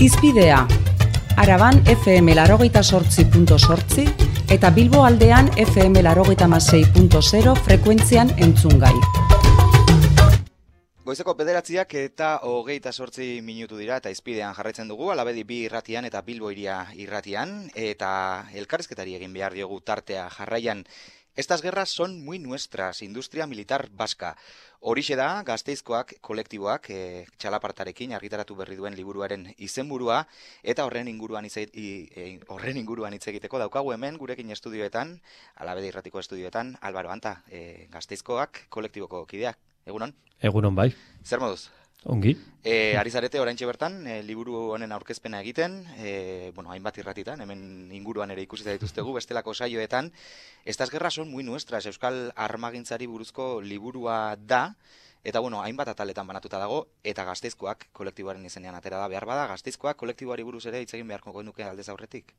Izpidea, Araban FM larogeita sortzi punto sortzi eta Bilbo aldean FM larogeita masei punto zero frekuentzian entzungai. Goizeko pederatziak eta hogeita sortzi minutu dira eta izpidean jarraitzen dugu, alabedi bi irratian eta Bilbo iria irratian, eta elkarrezketari egin behar diogu tartea jarraian. Estas guerras son muy nuestras, industria militar vasca. Horixe da, gazteizkoak kolektiboak e, txalapartarekin argitaratu berri duen liburuaren izenburua eta horren inguruan hitz e, horren inguruan hitz egiteko daukagu hemen gurekin estudioetan, alabede irratiko estudioetan, Albaro Anta, e, gazteizkoak kolektiboko kideak. Egunon? Egunon bai. Zer moduz? Ongi. E, ari zarete oraintxe bertan, e, liburu honen aurkezpena egiten, e, bueno, hainbat irratitan, hemen inguruan ere ikusi dituztegu, bestelako saioetan. Estas guerras son muy nuestras, Euskal Armagintzari buruzko liburua da, eta bueno, hainbat ataletan banatuta dago, eta gazteizkoak kolektiboaren izenean atera da behar bada, gazteizkoak kolektiboari buruz ere hitz egin beharko nuke aldez aurretik.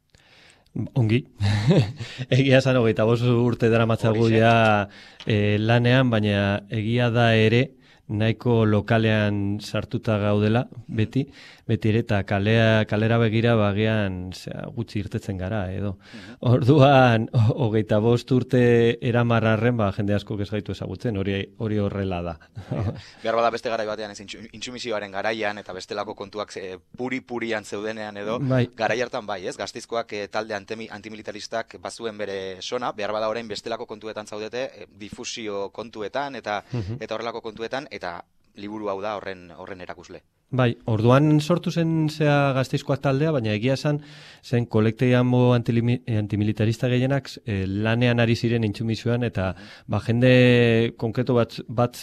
Ongi. egia esan hogeita bost urte dara matzagu ja e, lanean, baina egia da ere, nahiko lokalean sartuta gaudela, beti, beti ere, eta kalea, kalera begira bagian zera, gutxi irtetzen gara, edo. Mhm. Orduan, hogeita bost urte eramarrarren, ba, jende asko ez gaitu ezagutzen, hori, hori horrela da. Behar bada beste gara batean, ez intsumisioaren garaian, eta bestelako kontuak puri-purian zeudenean, edo, bai. garai hartan bai, ez, gaztizkoak eh, talde antimilitaristak bazuen bere sona, behar bada orain bestelako kontuetan zaudete, eh, difusio kontuetan, eta, mhm. eta horrelako kontuetan, eta liburu hau da horren horren erakusle. Bai, orduan sortu zen zea gazteizkoak taldea, baina egia esan zen kolekteiamo antimilitarista gehienak eh, lanean ari ziren intsumizuan eta ba, jende konkreto bat, bat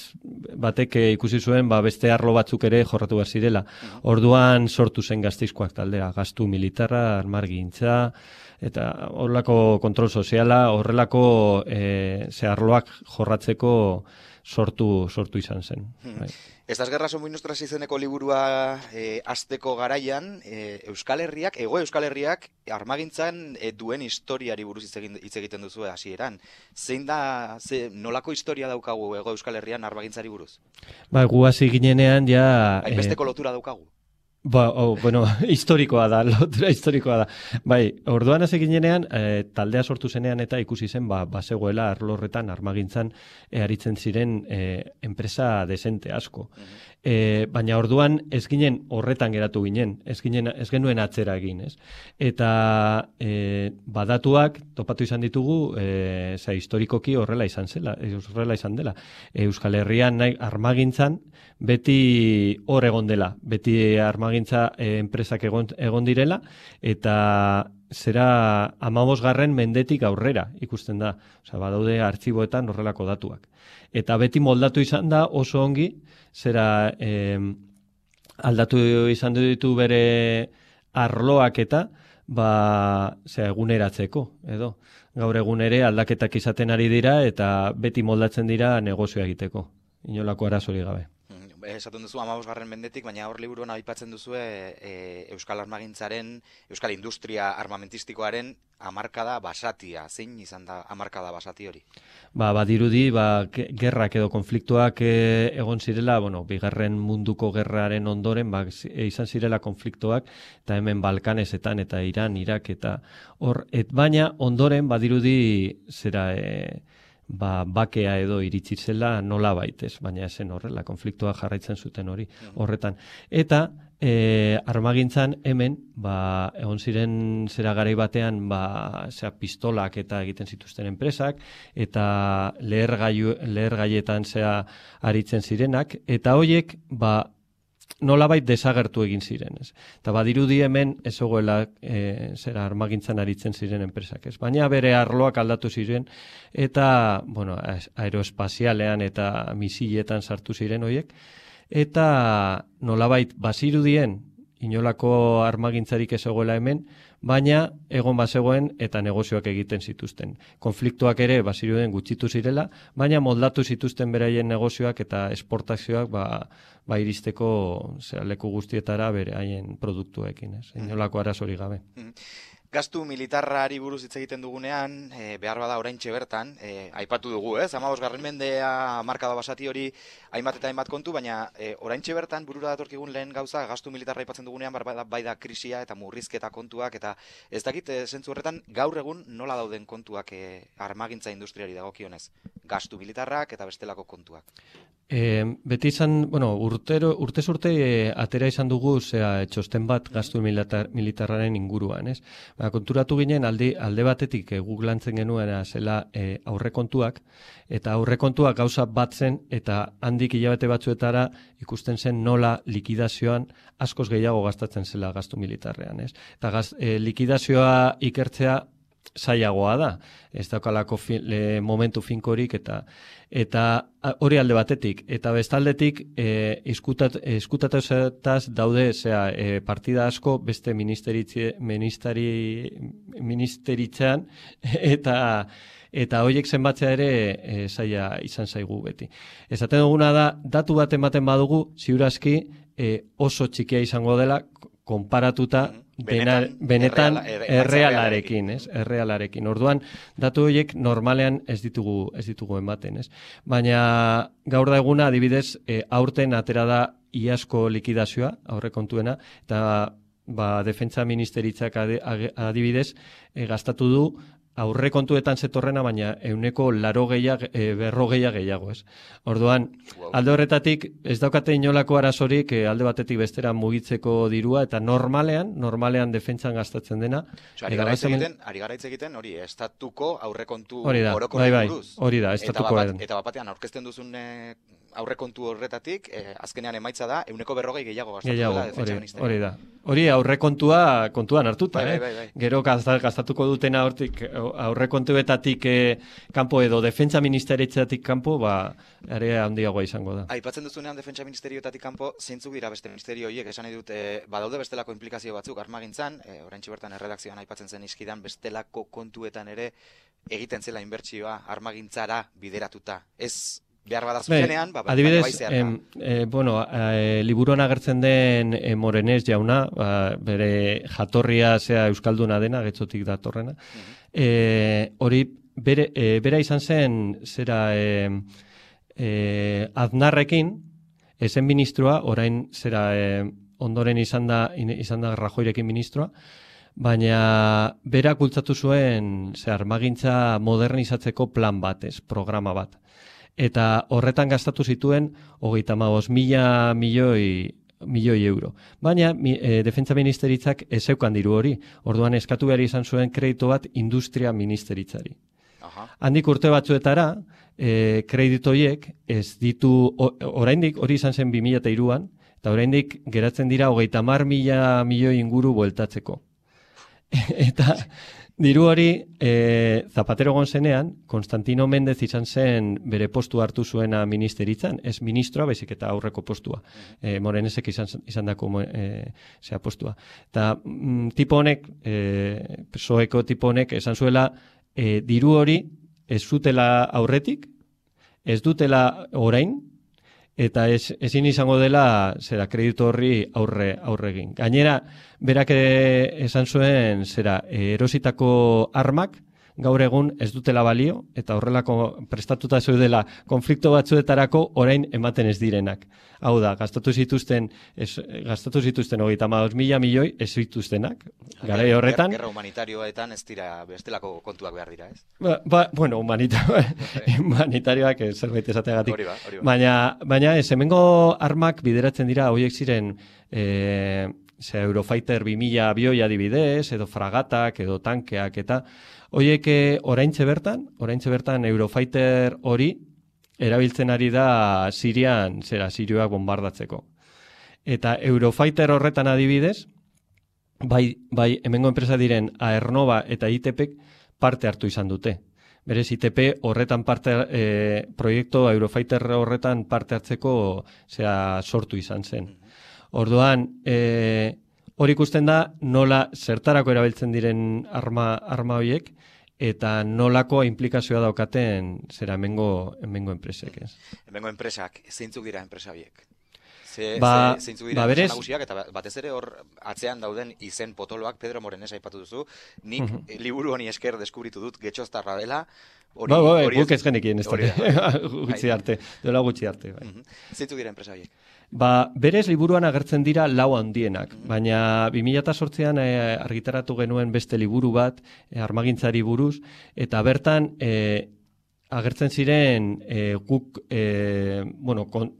batek eh, ikusi zuen ba, beste arlo batzuk ere jorratu bat zirela. Orduan sortu zen gazteizkoak taldea, gaztu militarra, armargintza, eta horrelako kontrol soziala, horrelako e, ze arloak jorratzeko sortu sortu izan zen. Hmm. Bai. Estas guerras son muy nuestras izeneko liburua e, azteko garaian, e, Euskal Herriak, ego Euskal Herriak, armagintzan e, duen historiari buruz hitz egiten duzu hasieran. Zein da, ze, nolako historia daukagu ego Euskal Herrian armagintzari buruz? Ba, gu hasi ginenean, ja... Hainbesteko e, lotura daukagu. Ba, oh, bueno, historikoa da, lotura historikoa da. Bai, orduan ez eginenean, e, taldea sortu zenean eta ikusi zen, ba, basegoela arlorretan, armagintzan, e, aritzen ziren e, enpresa desente asko. E, baina orduan ez ginen horretan geratu ginen, ez, ginen, ez genuen atzera egin, ez? Eta e, badatuak topatu izan ditugu, e, za, historikoki horrela izan zela, horrela izan dela. Euskal Herrian nahi armagintzan beti hor egon dela, beti armagintza e, enpresak egon, egon direla, eta zera amabos garren mendetik aurrera ikusten da. Osa, badaude artxiboetan horrelako datuak. Eta beti moldatu izan da oso ongi, zera eh, aldatu izan ditu bere arloak eta ba, zera, eguneratzeko, edo. Gaur egun ere aldaketak izaten ari dira eta beti moldatzen dira negozioa egiteko. Inolako arazori gabe esaten duzu amabos garren mendetik, baina hor liburuan aipatzen duzu e, Euskal Armagintzaren, Euskal Industria Armamentistikoaren amarkada basatia. Zein izan da amarkada basati hori? Ba, badirudi, ba, gerrak edo konfliktuak e, egon zirela, bueno, bigarren munduko gerraren ondoren, ba, e, izan zirela konfliktuak, eta hemen Balkanesetan eta Iran, Irak, eta hor, et baina ondoren badirudi zera... E, ba, bakea edo iritsi zela nola baitez, baina esen horrela, konfliktua jarraitzen zuten hori mm. horretan. Eta e, armagintzan hemen, ba, egon ziren zera garai batean, ba, zera pistolak eta egiten zituzten enpresak, eta leher, gaietan zera aritzen zirenak, eta hoiek, ba, nolabait desagertu egin ziren, ez. Ta badirudi hemen ez ogoela e, zera armagintzan aritzen ziren enpresak, ez. Baina bere arloak aldatu ziren eta, bueno, aeroespazialean eta misiletan sartu ziren hoiek eta nolabait bazirudien inolako armagintzarik ez egoela hemen, baina egon bazegoen eta negozioak egiten zituzten. Konfliktuak ere baziruden gutxitu zirela, baina moldatu zituzten beraien negozioak eta esportazioak ba, ba iristeko zera, leku guztietara bere haien produktuekin, ez? Mm. Inolako arazori gabe. Gastu militarrari buruz hitz egiten dugunean, e, behar bada oraintxe bertan, e, aipatu dugu, ez? Amabos garren mendea marka da basati hori hainbat eta hainbat kontu, baina e, oraintxe bertan burura datorkigun lehen gauza gastu militarra aipatzen dugunean bai da, bai da krisia eta murrizketa kontuak eta ez dakit e, zentzu horretan gaur egun nola dauden kontuak e, armagintza industriari dagokionez. Gastu militarrak eta bestelako kontuak. E, beti izan, bueno, urtero, urte urte e, atera izan dugu zera, txosten bat gastu militar, militarraren inguruan, ez? Ba, konturatu ginen aldi, alde batetik e, googlantzen genuen zela e, aurrekontuak, eta aurrekontuak gauza batzen eta handik hilabete batzuetara ikusten zen nola likidazioan askoz gehiago gastatzen zela gastu militarrean, ez? Eta gaz, e, likidazioa ikertzea zailagoa da. Ez daukalako le, momentu finkorik eta eta hori alde batetik. Eta bestaldetik e, iskutat, daude zera, e, partida asko beste ministeri, ministeritzean eta eta horiek zenbatzea ere e, zaila izan zaigu beti. Ezaten duguna da, datu bat ematen badugu, ziurazki e, oso txikia izango dela, konparatuta mm-hmm benetan, benetan errealarekin, ez? Errealarekin. Orduan, datu horiek normalean ez ditugu ez ditugu ematen, ez? Baina gaur da eguna adibidez, e, aurten atera da iasko likidazioa, aurrekontuena eta ba, defentsa ministeritzak adibidez, e, gastatu du aurre kontuetan zetorrena, baina euneko laro gehiag, e, berro gehiag gehiago, ez? Orduan, alde horretatik, ez daukate inolako arazorik e, alde batetik bestera mugitzeko dirua, eta normalean, normalean defentsan gastatzen dena. Oso, ari gara egiten, ari gara egiten, hori, estatuko aurrekontu hori da, bai, bai, hori da, estatuko. Eta, eta bapatean, aurkezten duzun e, aurrekontu horretatik, eh, azkenean emaitza da, euneko berrogei gehiago gastatu gehiago, hori, hori da. Hori aurrekontua kontuan hartuta, bai, eh? Bai, bai. Gero gastatuko dutena hortik aurrekontuetatik eh, kanpo edo defentsa ministeritzatik kanpo, ba, ere handiagoa izango da. Aipatzen duzunean defentsa ministerioetatik kanpo, zeintzuk dira beste ministerio horiek, esan edut, eh, badaude bestelako implikazio batzuk armagintzan, eh, orain bertan erredakzioan aipatzen zen iskidan, bestelako kontuetan ere egiten zela inbertsioa armagintzara bideratuta. Ez behar bada zuzenean, ba, adibidez, em, e, bueno, e, liburuan agertzen den e, morenez jauna, ba, bere jatorria zea euskalduna dena, getzotik datorrena, e, hori bere, e, bera izan zen, zera, e, e, aznarrekin, esen ministroa, orain zera, e, ondoren izan da, izan da Rajoirekin ministroa, baina bera kultzatu zuen ze armagintza modernizatzeko plan batez, programa bat eta horretan gastatu zituen hogeita maoz mila milioi milioi euro. Baina e, defentsa ministeritzak ezeukan diru hori, orduan eskatu behar izan zuen kredito bat industria ministeritzari. Aha. Handik urte batzuetara, e, kreditoiek ez ditu, oraindik hori izan zen 2002an, eta oraindik geratzen dira hogeita mar mila milioi inguru bueltatzeko. eta Diru hori, e, Zapatero gonzenean, Konstantino Mendez izan zen bere postu hartu zuena ministeritzan, ez ministroa, baizik eta aurreko postua. E, morenesek izan, izan dako e, zea postua. Eta mm, tipo honek, e, soeko tipo honek, esan zuela, e, diru hori ez zutela aurretik, ez dutela orain, eta ez, ezin izango dela zera kreditu horri aurre aurregin. Gainera, berak esan zuen zera erositako armak gaur egun ez dutela balio eta horrelako prestatuta zeudela konflikto batzuetarako orain ematen ez direnak. Hau da, gastatu zituzten ez, gastatu zituzten hogeita mila milioi ez zituztenak. Gara horretan... Gerra humanitarioetan ez dira bestelako kontuak behar dira, ez? Ba, ba bueno, humanitario, humanitarioak zerbait esateagatik. Hori ba, hori ba. Baina, baina ez, hemengo armak bideratzen dira, horiek ziren... E, Ze Eurofighter 2000 abioi adibidez, edo fragatak, edo tankeak, eta Oiek eh, oraintze bertan, oraintze bertan Eurofighter hori erabiltzen ari da Sirian, zera Sirioak bombardatzeko. Eta Eurofighter horretan adibidez, bai, bai hemengo enpresa diren Aernova eta ITP parte hartu izan dute. Berez ITP horretan parte e, proiektu Eurofighter horretan parte hartzeko zera sortu izan zen. Orduan, e, hori ikusten da nola zertarako erabiltzen diren arma arma hoiek eta nolako implikazioa daukaten zera hemengo hemengo enpresek, ez? Hemengo enpresak zeintzuk dira enpresa hoiek? Ze, Ba- ze, zeintzu ba, dira berez- nagusiak, eta batez ere hor atzean dauden izen potoloak Pedro Morenes aipatu duzu, nik Mhm. eh, liburu honi esker deskubritu dut getxoztarra dela, hori, Ba, ba, guk ez genekien ez dute. gutxi arte, dola gutxi arte. Bai. Mhm. Zeintzu dira enpresa horiek? Ba, berez liburuan agertzen dira lau handienak, Mhm. baina 2008an e, argitaratu genuen beste liburu bat, e, armagintzari buruz, eta bertan e, agertzen ziren e, guk, e, bueno, kon,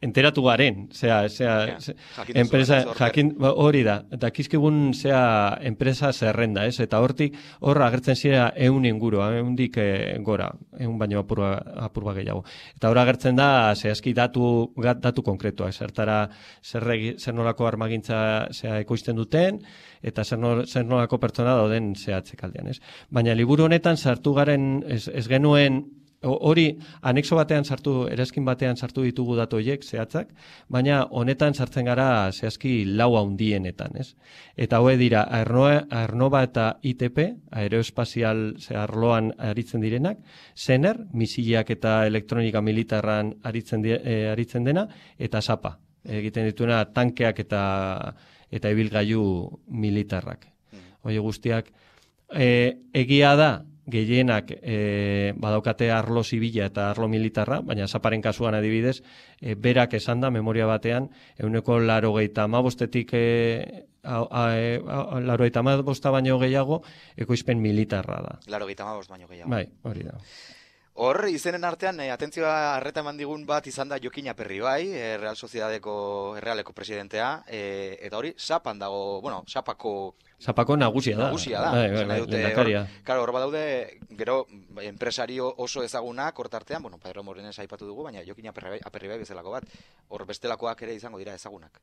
enteratu garen, zea, zea, Ja, ze- jakin duzu, enpresa, jakin, ba, hori da, eta kizkigun zea enpresa zerrenda, ez? Eta hortik, hor agertzen zira eun inguru, eundik e, gora, eun baino apurba, apurba gehiago. Eta hor agertzen da, zehazki datu, datu konkretuak, zertara, zer, zer nolako armagintza zea ekoizten duten, eta zer, nol, zer nolako pertsona dauden zehatzek aldean, ez? Baina liburu honetan sartu garen, ez, ez genuen, Hori, anexo batean sartu, erazkin batean sartu ditugu datu horiek zehatzak, baina honetan sartzen gara zehazki lau handienetan, ez? Eta hoe dira, Aernoa, Aernova eta ITP, aeroespazial ze arloan aritzen direnak, Zener, misileak eta elektronika militarran aritzen, di, eh, aritzen dena, eta SAPA, egiten dituena tankeak eta eta ibilgailu militarrak. Hoi guztiak, e, egia da, gehienak e, badaukate arlo zibila eta arlo militarra, baina zaparen kasuan adibidez, e, berak esan da, memoria batean, euneko laro gehieta amabostetik, e, laro gehieta amabosta baino gehiago, ekoizpen militarra da. Laro gita baino gehiago. Bai, hori da. Hor, izenen artean, eh, atentzioa arreta eman digun bat izan da Jokin Aperri bai, eh, Real Sociedadeko, Realeko presidentea, eh, eta hori, sapan dago, bueno, sapako Zapako nagusia da. nagusia da. Bai, bai, bai, Claro, hor badaude, gero, bai, enpresario oso ezagunak, hortartean, bueno, Pedro Morenes aipatu dugu, baina Jokin Aperri bai, Aperri bai bezalako bat, hor bestelakoak ere izango dira ezagunak.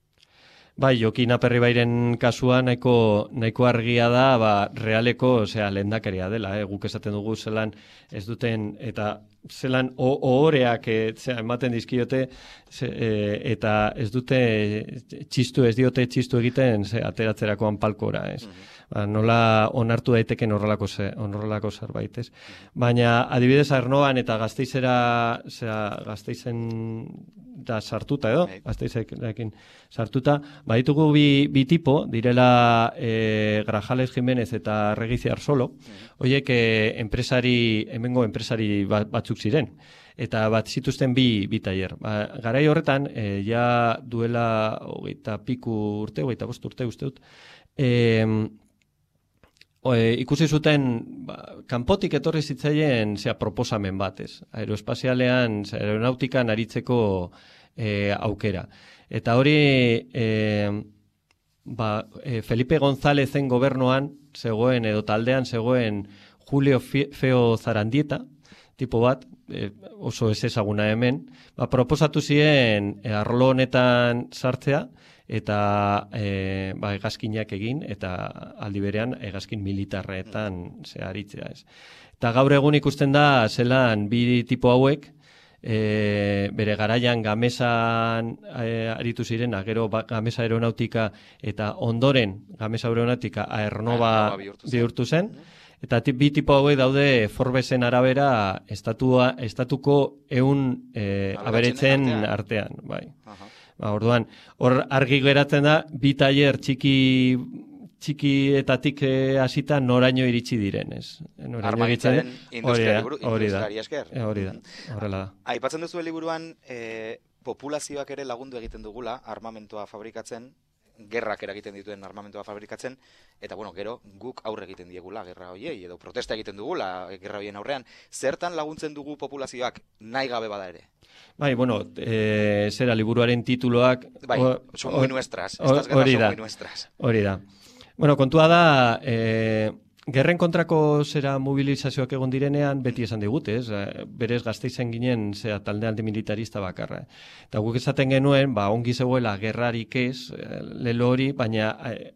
Bai, Jokin Aperribairen kasua nahiko, nahiko argia da, ba, realeko, osea, lehendakaria dela, eh? guk esaten dugu zelan ez duten, eta zelan ohoreak eh, ematen dizkiote, ze, eh, eta ez dute txistu, ez diote txistu egiten ze, ateratzerakoan palkora, ez? Ba, nola onartu daiteken horrelako, ze, horrelako zerbait, ez? Baina, adibidez, Arnoan eta gazteizera, zera, gazteizen da sartuta edo, Bai. gazteizekin sartuta, baditugu bi, bi tipo, direla e, Grajales Jimenez eta Regiziar Solo, hoiek e, enpresari, hemengo enpresari ba- batzuk ziren. Eta bat zituzten bi, bi tailer. Ba, garai horretan, e, ja duela hogeita piku urte, hogeita bost urte uste dut, e, e, ikusi zuten ba, kanpotik etorri zitzaien zea proposamen batez. Aeroespazialean, aeronautikan aritzeko e, aukera. Eta hori e, ba, e, Felipe Gonzálezen gobernuan zegoen edo taldean zegoen Julio Feo Zarandieta, tipo bat, e, oso ez ezaguna hemen, ba, proposatu ziren e, arlo honetan sartzea, eta e, ba, egazkinak egin, eta aldi berean egazkin militarretan ze aritzea ez. Eta gaur egun ikusten da zelan bi tipo hauek, e, bere garaian gamesan e, aritu ziren, gero ba, gamesa aeronautika eta ondoren gamesa aeronautika Aernova bihurtu zen. zen. Eta bi tipo hauek daude Forbesen arabera estatua, estatuko eun e, aberetzen artean. artean. bai. Aha. Ba, orduan, hor argi geratzen da, bi tailer txiki txikietatik eh, hasita noraino iritsi diren, ez? Noraino Armagintzaren iritsi- hori da, hori da. Eh, hori da, Mhm. horrela da. Aipatzen duzu liburuan e, populazioak ere lagundu egiten dugula armamentoa fabrikatzen, gerrak eragiten dituen armamentoa fabrikatzen, eta bueno, gero guk aurre egiten diegula gerra hoiei, edo protesta egiten dugula eh, gerra hoien aurrean. Zertan laguntzen dugu populazioak nahi gabe bada ere? Bai, bueno, e, zera liburuaren tituloak... Bai, o- son muy nuestras, estas guerras son muy nuestras. Hori da. Bueno, kontua da, e, gerren kontrako zera mobilizazioak egon direnean, beti esan digute, ez? Eh, Berez gazteizen ginen, zera talde alde militarista bakarra. Eta guk esaten genuen, ba, ongi zegoela gerrarik ez, eh, lelo hori, baina eh,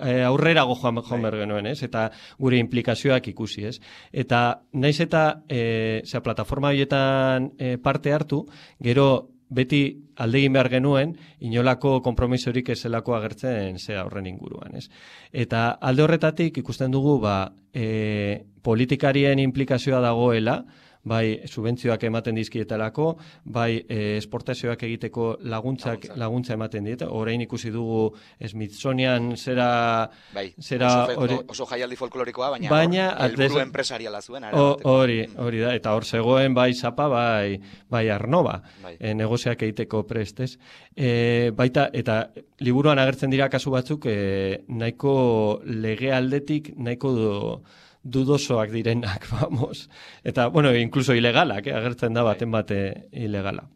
eh, aurrerago joan, joan behar genuen, ez? Eta gure implikazioak ikusi, ez? Eta naiz eta e, zera, plataforma horietan eh, parte hartu, gero beti aldegin behar genuen, inolako konpromisorik ezelako agertzen zea horren inguruan, ez? Eta alde horretatik ikusten dugu, ba, e, politikarien implikazioa dagoela, bai subentzioak ematen dizkietelako, bai e, esportazioak egiteko laguntzak Laguntza. ematen diete. Orain ikusi dugu Smithsonian zera Bai, zera oso, hori oso jaialdi folklorikoa, baina, Baina, helburu enpresariala zuen. Hori, hori da, eta hor zegoen bai zapa, bai, bai arnoba, Bai. e, negoziak egiteko prestez. E, baita, eta liburuan agertzen dira kasu batzuk, e, nahiko lege aldetik, nahiko du, dudosoak direnak, vamos. Eta, bueno, incluso ilegalak, eh, agertzen da baten bate ilegala.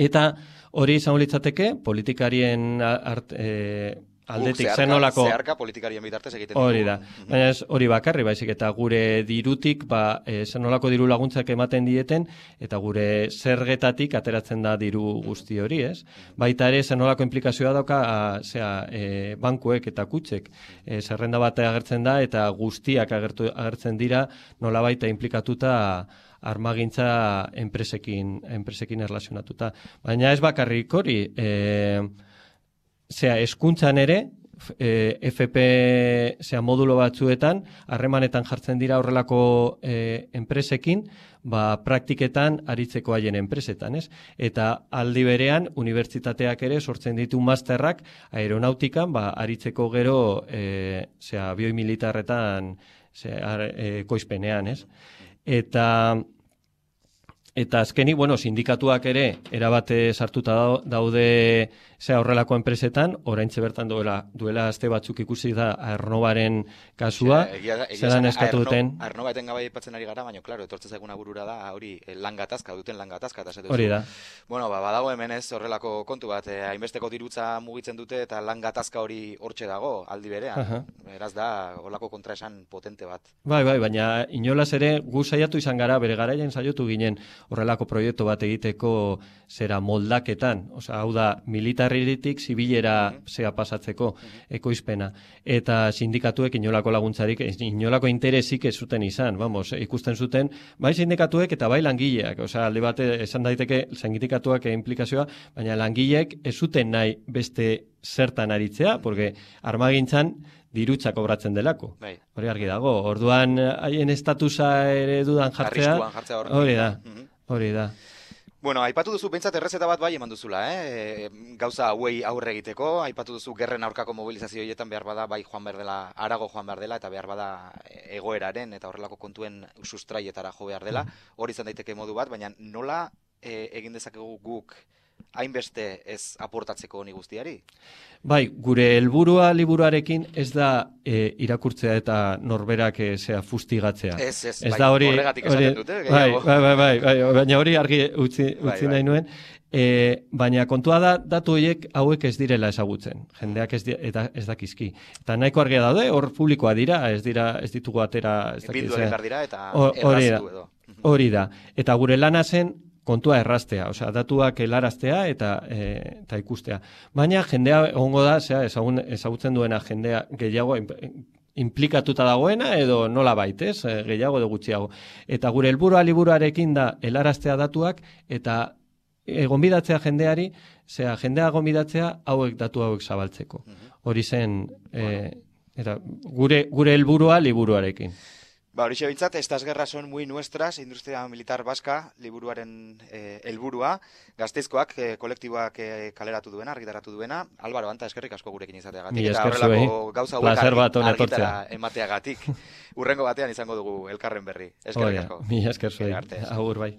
Eta hori izango litzateke, politikarien art, e, aldetik zen nolako... Zeharka politikarien bitartez egiten Hori da. Baina ez hori bakarri baizik eta gure dirutik ba e, zer nolako diru laguntzak ematen dieten eta gure zergetatik ateratzen da diru guzti hori, ez? Baita ere zer nolako implikazioa dauka a, zera, e, bankuek eta kutsek e, zerrenda bat agertzen da eta guztiak agertu, agertzen dira nolabait implikatuta armagintza enpresekin enpresekin erlazionatuta. Baina ez bakarrik hori, eh Zea, eskuntzan ere, e, FP zea, modulo batzuetan, harremanetan jartzen dira horrelako e, enpresekin, ba, praktiketan aritzeko haien enpresetan, ez? Eta aldi berean, unibertsitateak ere sortzen ditu masterrak aeronautikan, ba, aritzeko gero, e, zea, bioimilitarretan, zea, e, koizpenean, ez? Eta, Eta azkenik, bueno, sindikatuak ere erabate sartuta dau- daude zea horrelako enpresetan, oraintze bertan duela, duela aste batzuk ikusi da Arnobaren kasua, zelan esan, eskatu duten. Aernoba etengabe aipatzen ari gara, baina, klaro, etortzen zaiguna burura da, hori, eh, lan gatazka, duten lan gatazka, eta hori da. Bueno, ba, badago hemen ez horrelako kontu bat, eh, hainbesteko dirutza mugitzen dute eta lan gatazka hori hortxe dago, aldi berean. Aha. Beraz da, horrelako kontraesan potente bat. Bai, bai, baina inolaz ere gu saiatu izan gara, bere garaian saiatu ginen horrelako proiektu bat egiteko zera moldaketan, osea, hau da, militarritik zibilera Mhm. zea pasatzeko ekoizpena. Eta sindikatuek inolako laguntzarik, inolako interesik ez zuten izan, vamos, ikusten zuten, bai sindikatuek eta bai langileak, osea, alde bate esan daiteke sindikatuak implikazioa, baina langileek ez zuten nahi beste zertan aritzea, porque armagintzan dirutza kobratzen delako. Bai. Hori argi dago. Orduan haien estatusa ere dudan jartzea. Arriskuan jartzea hor. Hori da. Mhm. Hori da. Bueno, aipatu duzu behintzat errezeta bat bai eman duzula, eh? Gauza hauei aurre egiteko, aipatu duzu gerren aurkako mobilizazio horietan behar bada bai joan behar dela, arago joan behar dela, eta behar bada egoeraren eta horrelako kontuen sustraietara jo behar dela, hori izan daiteke modu bat, baina nola e, egin dezakegu guk hainbeste ez aportatzeko honi guztiari? Bai, gure helburua liburuarekin ez da e, irakurtzea eta norberak e, zea fustigatzea. Ez, ez, Ez bai, da hori, hori dute, bai, bai, bai, bai, bai, baina hori argi utzi, Bai, utzi bai. nahi nuen. E, baina kontua da datu horiek hauek ez direla ezagutzen. Jendeak ez, di, eta ez dakizki. Eta nahiko argia daude, hor publikoa dira, ez dira ez ditugu atera, ez Bildu zea. behar dira eta Ho- hori da. Hori da. Eta gure lana zen kontua erraztea, osea, datuak helaraztea eta e, eta ikustea. Baina jendea egongo da, osea, ezagun, ezagutzen duena jendea gehiago implikatuta dagoena edo nola baitez, e, gehiago edo gutxiago. Eta gure helburua liburuarekin da helaraztea datuak eta e, gonbidatzea jendeari, osea, jendea gonbidatzea hauek datu hauek zabaltzeko. Mhm. Hori zen e, eta gure gure helburua liburuarekin. Ba, hori bintzat, estas guerras son muy nuestras, industria militar vasca, liburuaren eh, helburua, gazteizkoak, eh, kolektiboak eh, kaleratu duena, argitaratu duena, Álvaro, anta eskerrik asko gurekin izateagatik, eta horrelako gauza hauek hona argitara emateagatik. Urrengo batean izango dugu elkarren berri. Eskerrik asko. mila esker zuei. Agur bai.